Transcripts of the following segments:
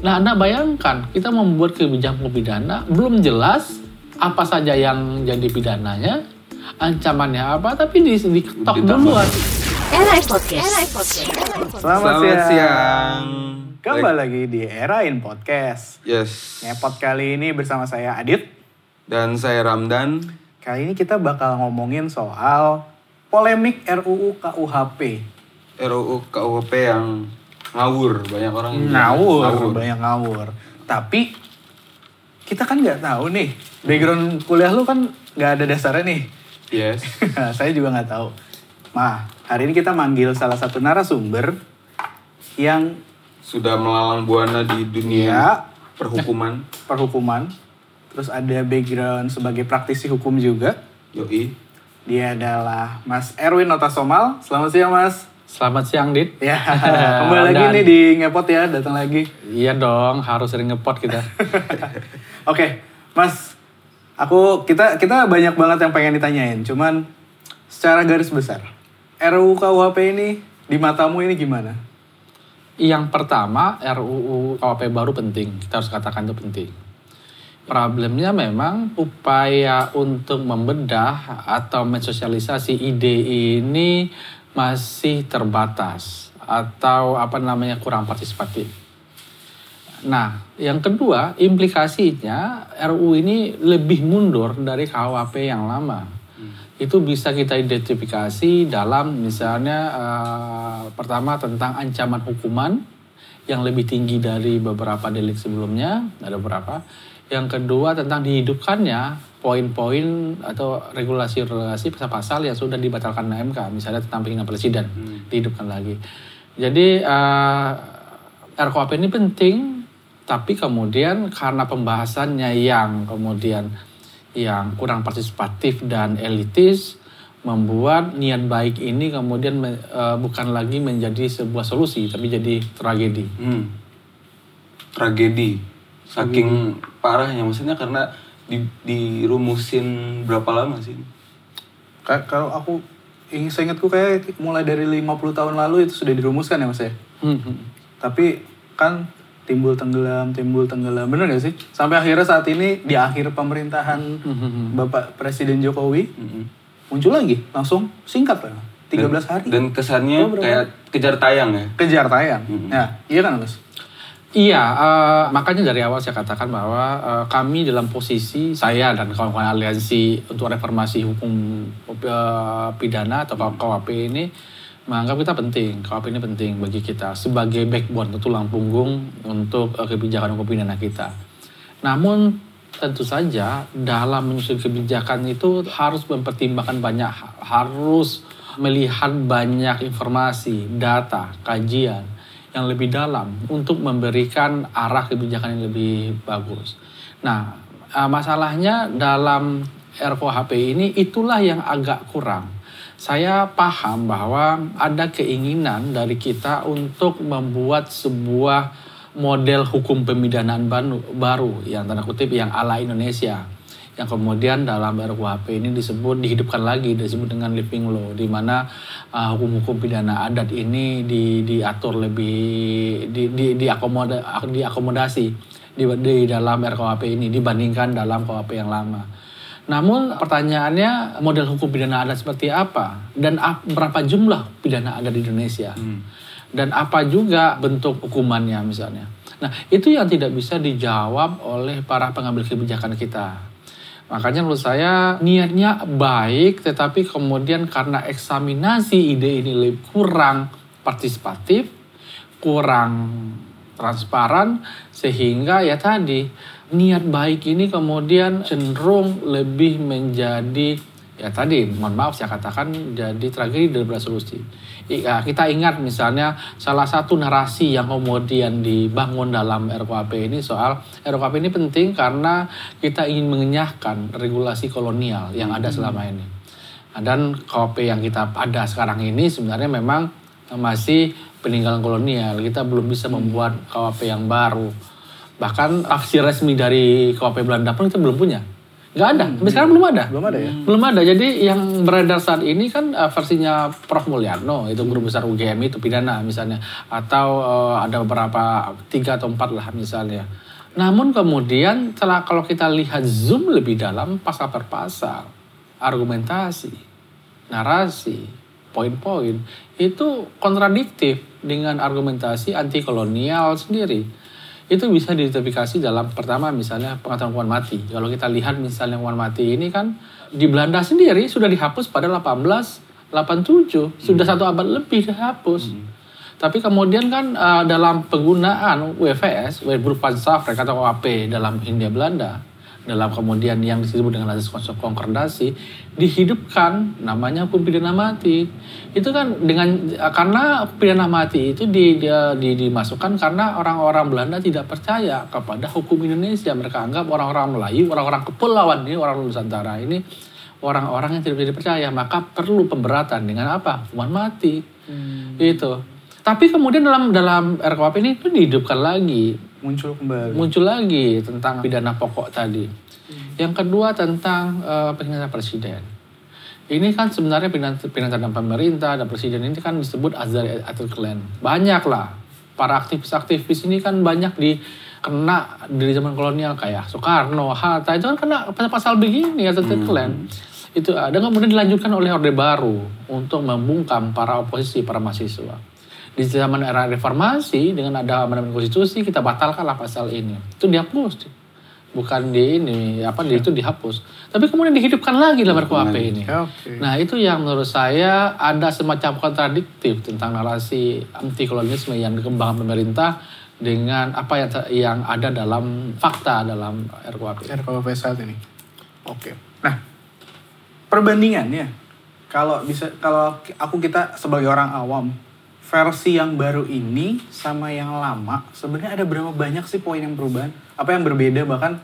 Nah, Anda bayangkan, kita membuat kebijakan hukum pidana, belum jelas apa saja yang jadi pidananya, ancamannya apa, tapi di, diketok duluan. Era Podcast. Podcast. Selamat, Selamat siang. siang. Kembali lagi di Erain Podcast. Yes. Ngepot kali ini bersama saya Adit. Dan saya Ramdan. Kali ini kita bakal ngomongin soal polemik RUU KUHP. RUU KUHP yang ngawur. Banyak orang yang bilang Ngawur, banyak ngawur. Tapi kita kan nggak tahu nih. Background kuliah lu kan nggak ada dasarnya nih. Yes. saya juga nggak tahu. Nah, hari ini kita manggil salah satu narasumber yang Sudah melalang buana di dunia ya perhukuman. perhukuman, terus ada background sebagai praktisi hukum juga. Yoi. Dia adalah Mas Erwin Notasomal. Selamat siang, Mas. Selamat siang, Dit. Ya, kembali lagi Dan- nih di Ngepot ya, datang lagi. Iya dong, harus sering ngepot kita. Oke, Mas. Aku kita kita banyak banget yang pengen ditanyain, cuman secara garis besar, RUU KUHP ini di matamu ini gimana? Yang pertama, RUU KUHP baru penting. Kita harus katakan itu penting. Problemnya memang upaya untuk membedah atau mensosialisasi ide ini masih terbatas atau apa namanya kurang partisipatif. Nah, yang kedua, implikasinya RUU ini lebih mundur dari KUHP yang lama. Itu bisa kita identifikasi dalam misalnya eh, pertama tentang ancaman hukuman yang lebih tinggi dari beberapa delik sebelumnya, ada beberapa. Yang kedua tentang dihidupkannya poin-poin atau regulasi-regulasi pasal-pasal yang sudah dibatalkan MK, misalnya tentang penghinaan presiden, dihidupkan lagi. Jadi eh, RKUHP ini penting, tapi kemudian karena pembahasannya yang kemudian yang kurang partisipatif dan elitis membuat niat baik ini kemudian eh, bukan lagi menjadi sebuah solusi tapi jadi tragedi. Hmm. Tragedi. Saking parahnya. Maksudnya karena di, dirumusin berapa lama sih? Ka- Kalau aku ingin seingatku kayak mulai dari 50 tahun lalu itu sudah dirumuskan ya Mas ya. Hmm, hmm. Tapi kan timbul tenggelam, timbul tenggelam. Bener gak sih? Sampai akhirnya saat ini di akhir pemerintahan Hmm, Bapak Presiden Jokowi Mm-mm. muncul lagi langsung singkat lah. 13 hari. Dan kesannya Oh, kayak kejar tayang ya. kejar tayang. Mm-mm. Nah, iya kan Mas? Iya, eh, makanya dari awal saya katakan bahwa eh, kami dalam posisi saya dan kawan-kawan aliansi untuk reformasi hukum eh, pidana atau KUHP ini menganggap kita penting, KUHP ini penting bagi kita sebagai backbone atau tulang punggung untuk eh, kebijakan hukum pidana kita. Namun tentu saja dalam menyusun kebijakan itu harus mempertimbangkan banyak hal, harus melihat banyak informasi, data, kajian yang lebih dalam untuk memberikan arah kebijakan yang lebih bagus. Nah, eh, masalahnya dalam RKUHP ini itulah yang agak kurang. Saya paham bahwa ada keinginan dari kita untuk membuat sebuah model hukum pemidanaan baru yang tanda kutip yang ala Indonesia yang kemudian dalam RKUHP ini disebut dihidupkan lagi disebut dengan living law di mana uh, hukum-hukum pidana adat ini di, diatur lebih di, di, diakomoda, diakomodasi di, di dalam RKUHP ini dibandingkan dalam KUHP yang lama. Namun pertanyaannya model hukum pidana adat seperti apa dan ap- berapa jumlah pidana adat di Indonesia dan apa juga bentuk hukumannya misalnya. Nah itu yang tidak bisa dijawab oleh para pengambil kebijakan kita. Makanya menurut saya niatnya baik tetapi kemudian karena eksaminasi ide ini lebih kurang partisipatif, kurang transparan sehingga ya tadi niat baik ini kemudian cenderung lebih menjadi ya tadi mohon maaf saya katakan jadi tragedi daripada solusi. Ya, kita ingat misalnya salah satu narasi yang kemudian dibangun dalam RKUHP ini soal RKUHP ini penting karena kita ingin mengenyahkan regulasi kolonial yang ada selama ini. Nah, Dan KUHP yang kita ada sekarang ini sebenarnya memang masih peninggalan kolonial. Kita belum bisa membuat KUHP yang baru. Bahkan tafsir resmi dari KUHP Belanda pun kita belum punya. Nggak ada. Sampai sekarang belum ada. Belum ada ya? Belum ada. Jadi yang beredar saat ini kan eh, versinya Prof Mulyano, itu guru besar UGM itu pidana misalnya, atau eh, ada beberapa tiga atau empat lah misalnya. Namun kemudian setelah kalau kita lihat zoom lebih dalam pasal per pasal, argumentasi, narasi, poin-poin itu kontradiktif dengan argumentasi anti kolonial sendiri itu bisa diidentifikasi dalam pertama misalnya pengaturan hukuman mati. Kalau kita lihat misalnya hukuman mati ini kan di Belanda sendiri sudah dihapus pada 1887, sudah satu abad lebih dihapus. Tapi kemudian kan eh, dalam penggunaan WVS, Wetboek van Savre atau OAP dalam Hindia Belanda, dalam kemudian yang disebut dengan asas konsep konkordasi dihidupkan namanya hukum pidana mati. Itu kan dengan karena pidana mati itu di, dia- di- dimasukkan karena orang-orang Belanda tidak percaya kepada hukum Indonesia. Mereka anggap orang-orang Melayu orang-orang kepulauan ini orang Nusantara ini orang-orang yang tidak bisa dipercaya. Maka perlu pemberatan. Dengan apa? Hukuman mati. Itu tapi kemudian dalam dalam RKUHP ini itu dihidupkan lagi Muncul kembali. muncul lagi tentang pidana pokok tadi. Yang kedua tentang eh, penghinaan presiden. Ini kan sebenarnya pidana, pidana terhadap pemerintah dan presiden ini kan disebut Azari Atul Klan. Banyak lah. Para aktivis-aktivis ini kan banyak di kena dari zaman kolonial kayak Soekarno, Hatta itu kan kena pasal-pasal begini Atul Klan. Itu ada kemudian dilanjutkan oleh Orde Baru untuk membungkam para oposisi, para mahasiswa di zaman era reformasi dengan ada amandemen konstitusi kita batalkanlah pasal ini. Itu dihapus. Bukan di ini apa di itu dihapus. Tapi kemudian dihidupkan lagi dalam RKUHP ini. Nah itu yang menurut saya ada semacam kontradiktif tentang narasi anti kolonialisme yang dikembangkan pemerintah dengan apa yang yang ada dalam fakta dalam RKUHP RKUHP saat ini. Oke. Nah, perbandingannya kalau bisa kalau aku kita sebagai orang awam versi yang baru ini sama yang lama sebenarnya ada berapa banyak sih poin yang perubahan? Apa yang berbeda bahkan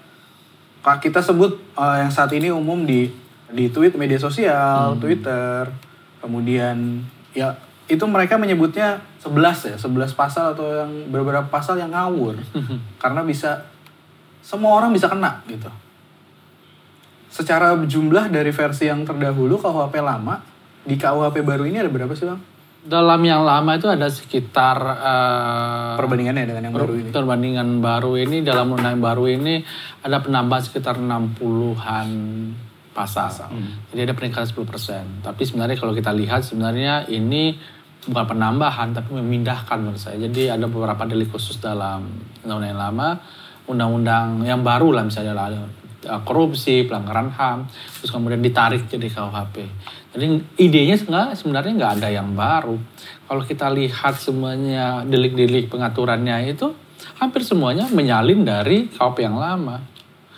kalau kita sebut eh, yang saat ini umum di di tweet media sosial, Twitter, kemudian ya itu mereka menyebutnya 11 ya, 11 pasal atau yang beberapa pasal yang ngawur. Karena bisa semua orang bisa kena gitu. Secara jumlah dari versi yang terdahulu KUHP lama di KUHP baru ini ada berapa sih bang? Dalam yang lama itu ada sekitar eh, Perbandingannya dengan yang baru ini. perbandingan baru ini dalam undang yang baru ini ada penambahan sekitar 60-an pasal. Jadi ada peningkatan 10%. Tapi sebenarnya kalau kita lihat sebenarnya ini bukan penambahan tapi memindahkan menurut saya. Jadi ada beberapa delik khusus dalam undang-undang yang lama, undang-undang yang baru lah misalnya lah, uh, korupsi, pelanggaran HAM, terus kemudian ditarik jadi KUHP. Jadi idenya sebenarnya nggak ada yang baru. Kalau kita lihat semuanya delik-delik pengaturannya itu hampir semuanya menyalin dari KUHP yang lama.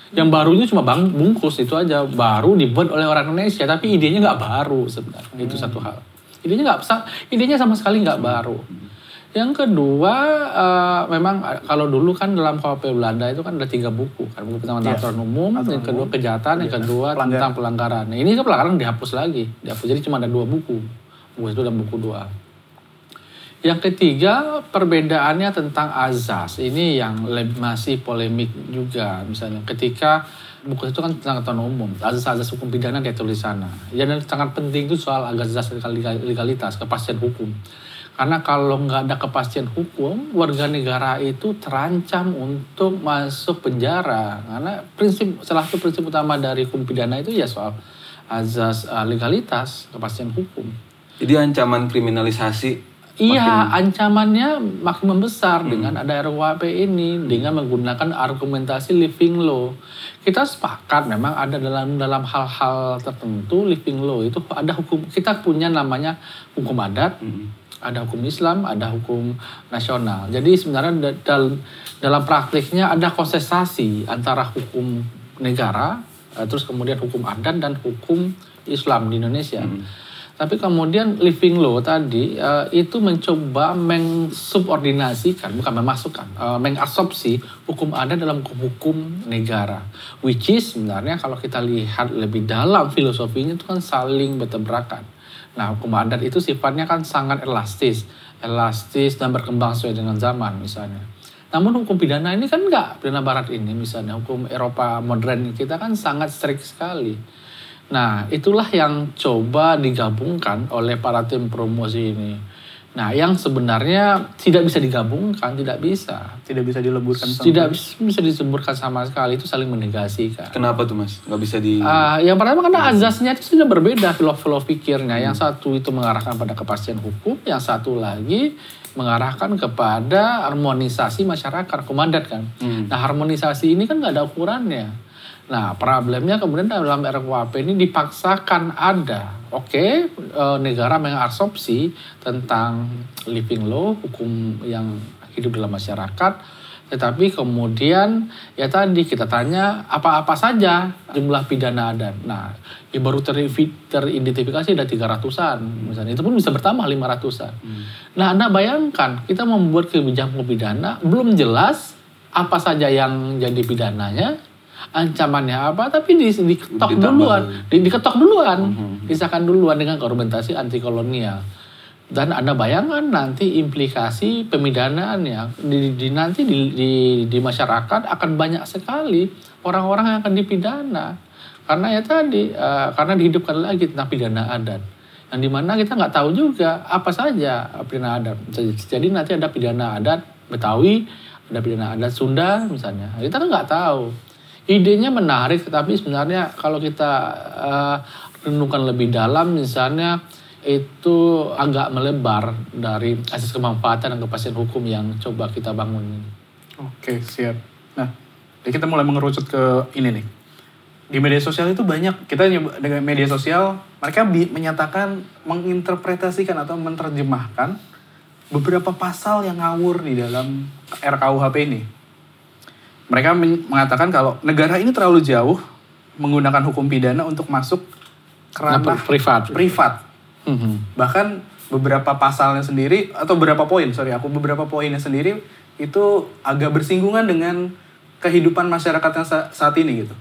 Yang barunya cuma bang bungkus itu aja baru dibuat oleh orang Indonesia tapi idenya nggak baru sebenarnya itu satu hal idenya nggak idenya sama sekali nggak baru yang kedua eh, memang eh, kalau dulu kan dalam KUHP Belanda itu kan ada tiga buku kan buku pertama Yes. aturan umum Aturan yang kedua umum. kejahatan yang Iya. kedua Pelanggaran. tentang pelanggaran nah, ini kan pelanggaran dihapus lagi dihapus jadi cuma ada dua buku buku itu dan buku dua yang ketiga perbedaannya tentang azas ini yang masih polemik juga misalnya ketika buku itu kan tentang aturan umum azas-azas hukum pidana dia tulis sana yang sangat penting itu soal azas legal- legalitas kepastian hukum karena kalau nggak ada kepastian hukum warga negara itu terancam untuk masuk penjara. Karena prinsip salah satu prinsip utama dari hukum pidana itu ya soal azas uh, legalitas kepastian hukum. Jadi ancaman kriminalisasi Iya, ancamannya makin membesar dengan ada RUHP ini dengan menggunakan argumentasi living law. Kita sepakat memang ada dalam dalam hal-hal tertentu living law itu ada hukum kita punya namanya hukum adat, ada hukum Islam, ada hukum nasional. Jadi sebenarnya da- dal- dalam praktiknya ada konsesasi antara hukum negara, eh, terus kemudian hukum adat dan hukum Islam di Indonesia. Tapi kemudian living law tadi eh, itu mencoba mengsubordinasikan, bukan memasukkan, mengasopsi hukum adat dalam hukum negara. Which is sebenarnya kalau kita lihat lebih dalam filosofinya itu kan saling bertabrakan. Nah hukum adat itu sifatnya kan sangat elastis, elastis dan berkembang sesuai dengan zaman misalnya. Namun hukum pidana ini kan enggak, pidana barat ini misalnya hukum Eropa modern kita kan sangat strict sekali. Nah, itulah yang coba digabungkan oleh para tim promosi ini. Nah, yang sebenarnya tidak bisa digabungkan, tidak bisa. Tidak bisa dileburkan sama Tidak bis- bisa disebutkan sama sekali, itu saling menegasikan. Kenapa tuh mas? Nggak bisa di... Ah, yang pertama karena azasnya itu sudah berbeda filosofi pikirnya. Yang satu itu mengarahkan pada kepastian hukum, yang satu lagi mengarahkan kepada harmonisasi masyarakat, komandat kan. Nah harmonisasi ini kan nggak ada ukurannya. Nah problemnya kemudian dalam RKUHP ini dipaksakan ada. Oke, eh, negara mengarsopsi tentang living law, hukum yang hidup dalam masyarakat, tetapi kemudian ya tadi kita tanya apa-apa saja jumlah pidana adat. Nah, ya baru ter- teridentifikasi ada 300-an misalnya. Itu pun bisa bertambah 500-an. Nah, Anda bayangkan kita membuat kebijakan pidana belum jelas apa saja yang jadi pidananya, ancamannya apa, tapi di, diketok Ditambah duluan, di, diketok duluan, disahkan duluan dengan argumentasi anti kolonial. Dan Anda bayangkan nanti implikasi pemidanaannya di, di nanti di, di, di masyarakat akan banyak sekali orang-orang yang akan dipidana. Karena ya tadi, eh, karena dihidupkan lagi tentang pidana adat. Yang di mana kita nggak tahu juga apa saja pidana adat. Jadi nanti ada pidana adat Betawi, ada pidana adat Sunda misalnya. Kita kan nggak tahu. Idenya menarik, tapi sebenarnya kalau kita eh, renungkan lebih dalam, misalnya itu agak melebar dari asas kemanfaatan dan kepastian hukum yang coba kita bangun. Oke, siap. Nah, jadi kita mulai mengerucut ke ini nih. Di media sosial itu banyak, kita dengan media sosial, mereka menyatakan, menginterpretasikan atau menerjemahkan beberapa pasal yang ngawur di dalam RKUHP ini. Mereka men- mengatakan kalau negara ini terlalu jauh menggunakan hukum pidana untuk masuk ke Nah, ranah privat. privat. Mhm. Bahkan beberapa pasalnya sendiri atau beberapa poin, sorry aku beberapa poinnya sendiri itu agak bersinggungan dengan kehidupan masyarakat yang sa- saat ini gitu.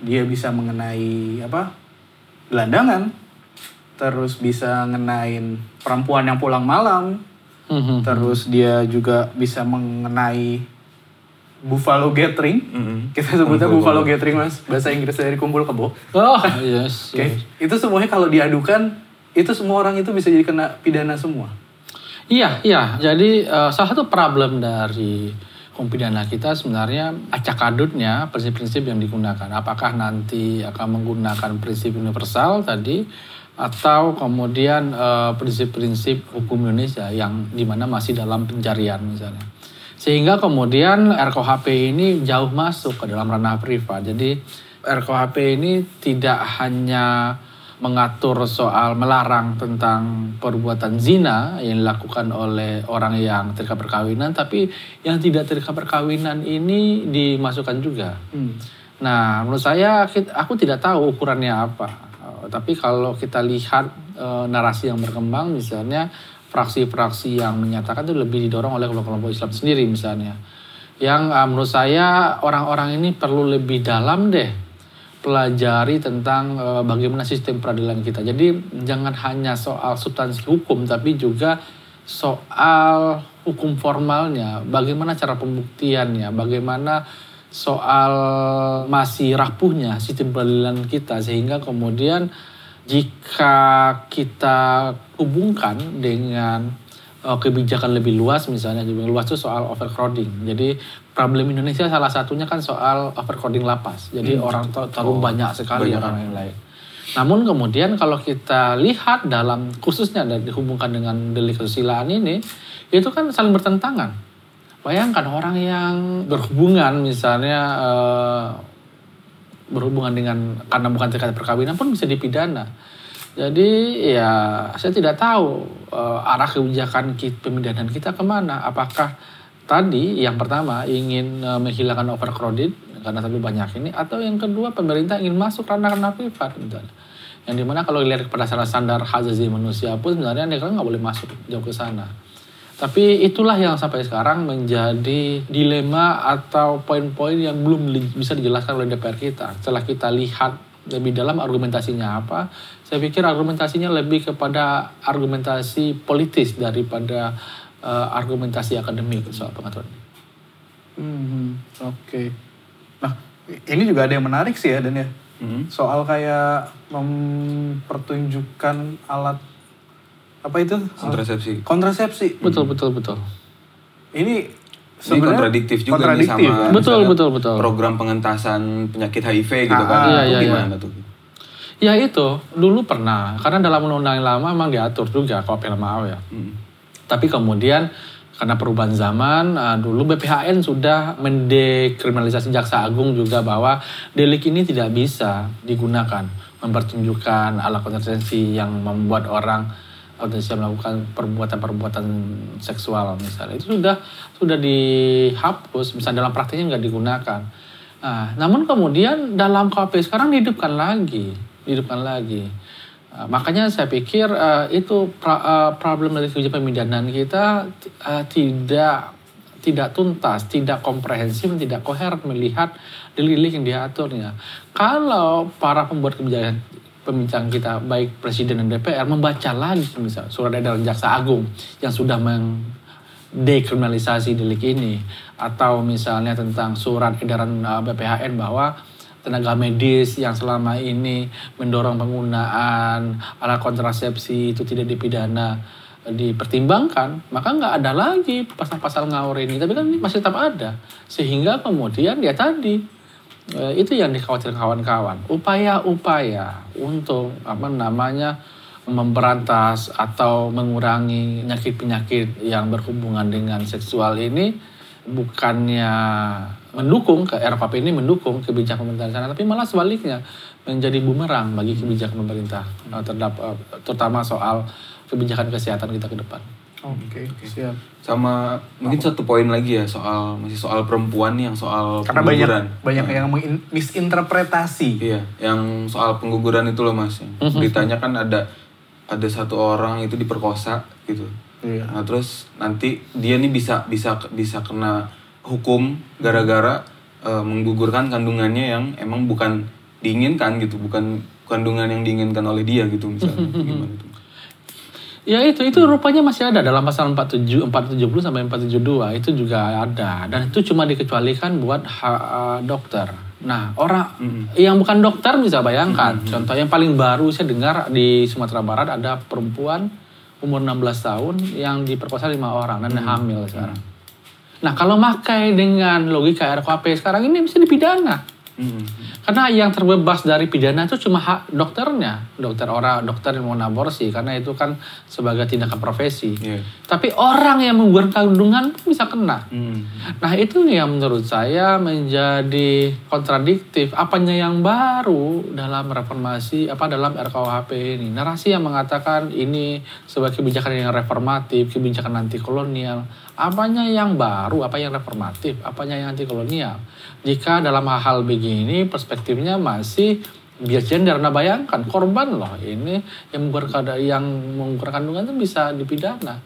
Dia bisa mengenai apa? gelandangan, terus bisa ngenain perempuan yang pulang malam, Mhm. terus dia juga bisa mengenai buffalo gathering. Mm-mm. Kita sebutnya buffalo gathering mas, bahasa Inggris dari kumpul kebo. Oh, yes. Oke, yes. itu semuanya kalau diadukan, itu semua orang itu bisa jadi kena pidana semua. Iya, iya. Jadi eh, salah satu problem dari hukum pidana kita sebenarnya acak adutnya prinsip-prinsip yang digunakan. Apakah nanti akan menggunakan prinsip universal tadi atau kemudian eh, prinsip-prinsip hukum Indonesia yang di mana masih dalam pencarian misalnya. Sehingga kemudian RKUHP ini jauh masuk ke dalam ranah privat. Jadi RKUHP ini tidak hanya mengatur soal melarang tentang perbuatan zina yang dilakukan oleh orang yang terikat perkawinan, tapi yang tidak terikat perkawinan ini dimasukkan juga. Nah, menurut saya aku tidak tahu ukurannya apa. Tapi kalau kita lihat eh, narasi yang berkembang, misalnya fraksi-fraksi yang menyatakan itu lebih didorong oleh kelompok-kelompok Islam sendiri misalnya. Yang eh, menurut saya orang-orang ini perlu lebih dalam deh pelajari tentang eh, bagaimana sistem peradilan kita. Jadi jangan hanya soal substansi hukum, tapi juga soal hukum formalnya, bagaimana cara pembuktiannya, bagaimana soal masih rapuhnya sistem peradilan kita sehingga kemudian jika kita hubungkan dengan eh, kebijakan lebih luas misalnya lebih luas itu soal overcrowding. Jadi problem Indonesia salah satunya kan soal overcrowding lapas. Jadi orang ter- terlalu banyak sekali banyak. orang yang lain. Namun kemudian kalau kita lihat dalam khususnya dan dihubungkan dengan delik kesusilaan ini, itu kan saling bertentangan. Bayangkan orang yang berhubungan misalnya eh, berhubungan dengan karena bukan terkait perkawinan pun bisa dipidana. Jadi ya saya tidak tahu eh, arah kebijakan kita, pemidanan kita ke mana. Apakah tadi yang pertama ingin eh, menghilangkan overcrowded karena terlalu banyak ini, atau yang kedua pemerintah ingin masuk ranah-ranah privat misalnya. Yang di mana kalau dilihat pada standar hak asasi manusia pun sebenarnya negara nggak boleh masuk jauh ke sana. Tapi itulah yang sampai sekarang menjadi dilema atau poin-poin yang belum bisa dijelaskan oleh DPR kita. Setelah kita lihat lebih dalam argumentasinya apa, saya pikir argumentasinya lebih kepada argumentasi politis daripada eh, argumentasi akademik soal pengaturan. ini. Hmm, oke. Nah, ini juga ada yang menarik sih ya Dan ya. Hmm. Soal kayak mempertunjukkan alat apa itu? Kontrasepsi. Kontrasepsi. Betul, betul, betul. Ini Ini sebenarnya kontradiktif juga nih kontradiktif, sama? Betul, betul, betul. program pengentasan penyakit HIV gitu Ah, kan. iya, itu iya, iya. gimana tuh? Ya itu, dulu pernah. Karena dalam undang-undang yang lama memang diatur juga kalau PLMAO ya. Hmm. Tapi kemudian karena perubahan zaman, uh, dulu BPHN sudah mendekriminalisasi Jaksa Agung juga bahwa delik ini tidak bisa digunakan mempertunjukkan alat kontrasepsi yang membuat orang potensial melakukan perbuatan-perbuatan seksual misalnya itu sudah sudah dihapus, misalnya dalam praktiknya nggak digunakan. Nah, namun kemudian dalam KP sekarang dihidupkan lagi, dihidupkan lagi. Uh, makanya saya pikir uh, itu pra- uh, problem dari kebijakan pemidanaan kita uh, tidak tidak tuntas, tidak komprehensif, tidak koheren melihat delik-delik yang diaturnya. Kalau para pembuat kebijakan pembicaraan kita baik presiden dan DPR membaca lagi misal surat edaran jaksa agung yang sudah mendekriminalisasi delik ini. Atau misalnya tentang surat edaran uh, BPHN bahwa tenaga medis yang selama ini mendorong penggunaan alat kontrasepsi itu tidak dipidana dipertimbangkan maka nggak ada lagi pasal-pasal ngawur ini. Tapi kan ini masih tetap ada. Sehingga kemudian ya tadi eh, itu yang dikhawatirkan kawan-kawan upaya-upaya untuk apa namanya memberantas atau mengurangi penyakit-penyakit yang berhubungan dengan seksual ini bukannya mendukung ke RKP ini mendukung kebijakan pemerintah sana tapi malah sebaliknya menjadi bumerang bagi kebijakan pemerintah eh, terhadap eh, terutama soal kebijakan kesehatan kita ke depan. Oke, siap. Sama mungkin satu poin lagi ya soal masih soal perempuan nih yang soal Karena banyak pengguguran. banyak yang mengin- misinterpretasi. Iya, yang soal pengguguran itu loh mas. Mhm. Beritanya kan ada ada satu orang itu diperkosa gitu. Iya. Nah terus nanti dia nih bisa bisa bisa kena hukum gara-gara eh, menggugurkan kandungannya yang emang bukan diinginkan gitu, bukan kandungan yang diinginkan oleh dia gitu misalnya. Gimana tuh? Ya itu itu rupanya masih ada dalam pasal 47 470 sampai 472 itu juga ada dan itu cuma dikecualikan buat ha- uh, dokter. Nah, orang yang bukan dokter bisa bayangkan. Contoh yang paling baru saya dengar di Sumatera Barat ada perempuan umur 16 tahun yang diperkosa lima orang dan hamil sekarang. Nah, kalau makai dengan logika RKP sekarang ini bisa dipidana. Mm-mm. Karena yang terbebas dari pidana itu cuma hak dokternya, dokter orang dokter yang mau aborsi karena itu kan sebagai tindakan profesi. Iya. Tapi orang yang menggugurkan kandungan pun bisa kena. Mm. Nah itu nih yang menurut saya menjadi kontradiktif. Apanya yang baru dalam reformasi apa dalam RKUHP ini? Narasi yang mengatakan ini sebagai kebijakan yang reformatif, kebijakan anti kolonial. Apanya yang baru? Apa yang reformatif? Apanya yang anti kolonial? Jika dalam hal-hal begini perspektifnya masih bias gender. Nah bayangkan korban loh ini yang menggugurkan yang kandungan itu bisa dipidana.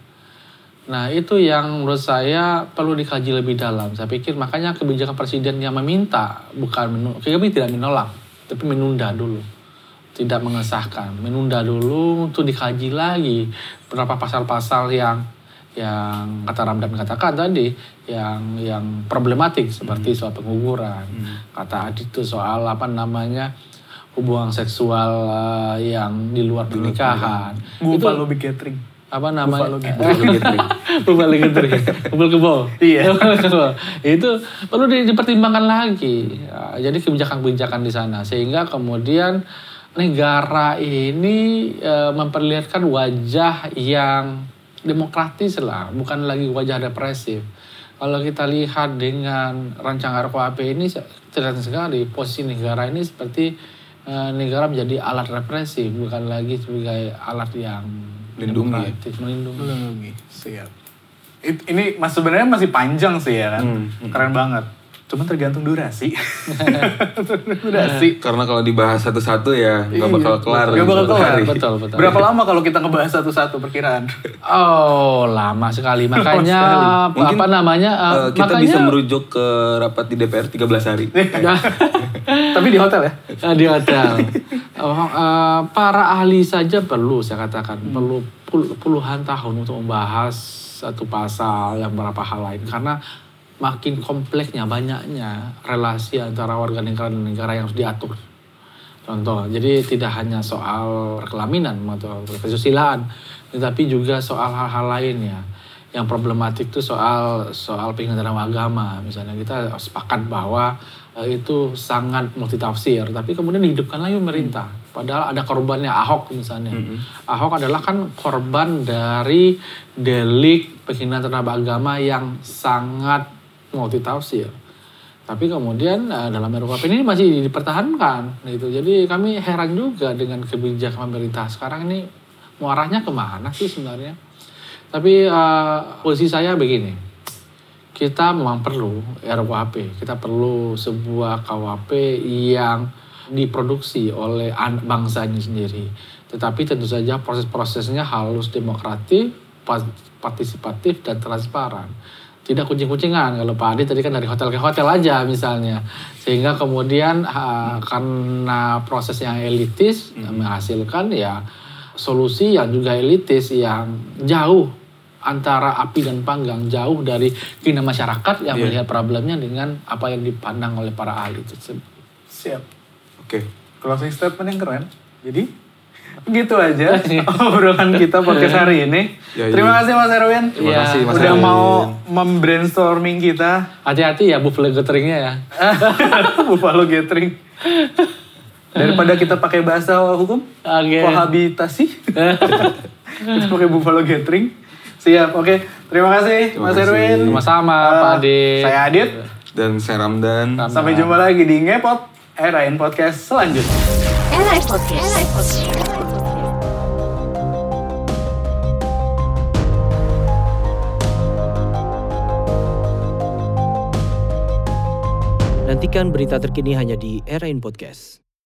Nah itu yang menurut saya perlu dikaji lebih dalam. Saya pikir makanya kebijakan presiden yang meminta bukan kami tidak menolak, tapi menunda dulu, tidak mengesahkan, menunda dulu untuk dikaji lagi berapa pasal-pasal yang yang kata Ramdan katakan tadi yang yang problematik seperti soal penguburan, kata Adit itu soal apa namanya hubungan seksual eh, yang di luar pernikahan. itu Big Gathering. apa namanya? Buffalo Gathering. Buffalo kebo. Iya. Itu perlu di- dipertimbangkan lagi. Ya, jadi kebijakan-kebijakan di sana sehingga kemudian negara ini eh, memperlihatkan wajah yang demokratis lah, bukan lagi wajah represif. Kalau kita lihat dengan rancangan RKUHP ini terlihat sekali posisi negara ini seperti eh, negara menjadi alat represif, bukan lagi sebagai alat yang Melindungi demokratis, melindungi. Melindungi. Siap. It- ini mas sebenarnya masih panjang sih ya kan. Hmm, hmm. Keren banget. Cuma tergantung durasi. durasi. Karena kalau dibahas satu-satu ya nggak bakal kelar. Nggak bakal kelar. hari. Betul, betul. Berapa lama kalau kita ngebahas satu-satu perkiraan? Oh, lama sekali. Makanya apa, Mungkin, apa namanya? Eh, eh, kita makanya bisa merujuk ke rapat di DPR 13 hari. Tapi di hotel ya? Eh, di hotel. Oh, eh, para ahli saja perlu saya katakan perlu pul- puluhan tahun untuk membahas satu pasal yang berapa hal lain karena makin kompleksnya banyaknya relasi antara warga negara dan negara yang harus diatur. Contoh, jadi tidak hanya soal kelaminan atau kesusilaan, tetapi juga soal hal-hal lainnya. Yang problematik itu soal soal penghinaan agama. Misalnya kita sepakat bahwa eh, itu sangat multitafsir, tapi kemudian dihidupkan lagi pemerintah. Padahal ada korbannya Ahok misalnya. Ahok adalah kan korban dari delik penghinaan terhadap agama yang sangat multitafsir. Tapi kemudian eh, dalam RUKP ini masih dipertahankan gitu. Jadi kami heran juga dengan kebijakan pemerintah sekarang ini mau arahnya ke mana sih sebenarnya. Tapi eh, posisi saya begini, kita memang perlu RUKP, kita perlu sebuah KWP yang diproduksi oleh an- bangsa ini sendiri. Tetapi tentu saja proses-prosesnya harus demokratis, partisipatif, dan transparan tidak kucing-kucingan kalau Pak Adi tadi kan dari hotel ke hotel aja misalnya sehingga kemudian ha, karena proses yang elitis menghasilkan ya solusi yang juga elitis yang jauh antara api dan panggang jauh dari keinginan masyarakat yang Iya. melihat problemnya dengan apa yang dipandang oleh para ahli tersebut. Siap. Oke. Closing statement yang keren. Jadi gitu aja obrolan kita podcast hari ini. Ya, Terima iya. kasih Mas Erwin. Terima Iya. kasih Mas Udah Erwin. mau membrainstorming kita Hati-hati ya buffalo gatheringnya ya. Buffalo Gathering. Daripada kita pakai bahasa hukum, Oke. kohabitasi, kita pakai Buffalo Gathering. Siap, oke. Terima kasih Terima Mas kasih. Erwin. Sama-sama Eh, Pak Adi. Saya Adit. Dan saya Ramdan. Sampai jumpa lagi di Ngepot Erain Podcast selanjutnya. Era Podcast. Era Podcast. Nantikan berita terkini hanya di Era in Podcast.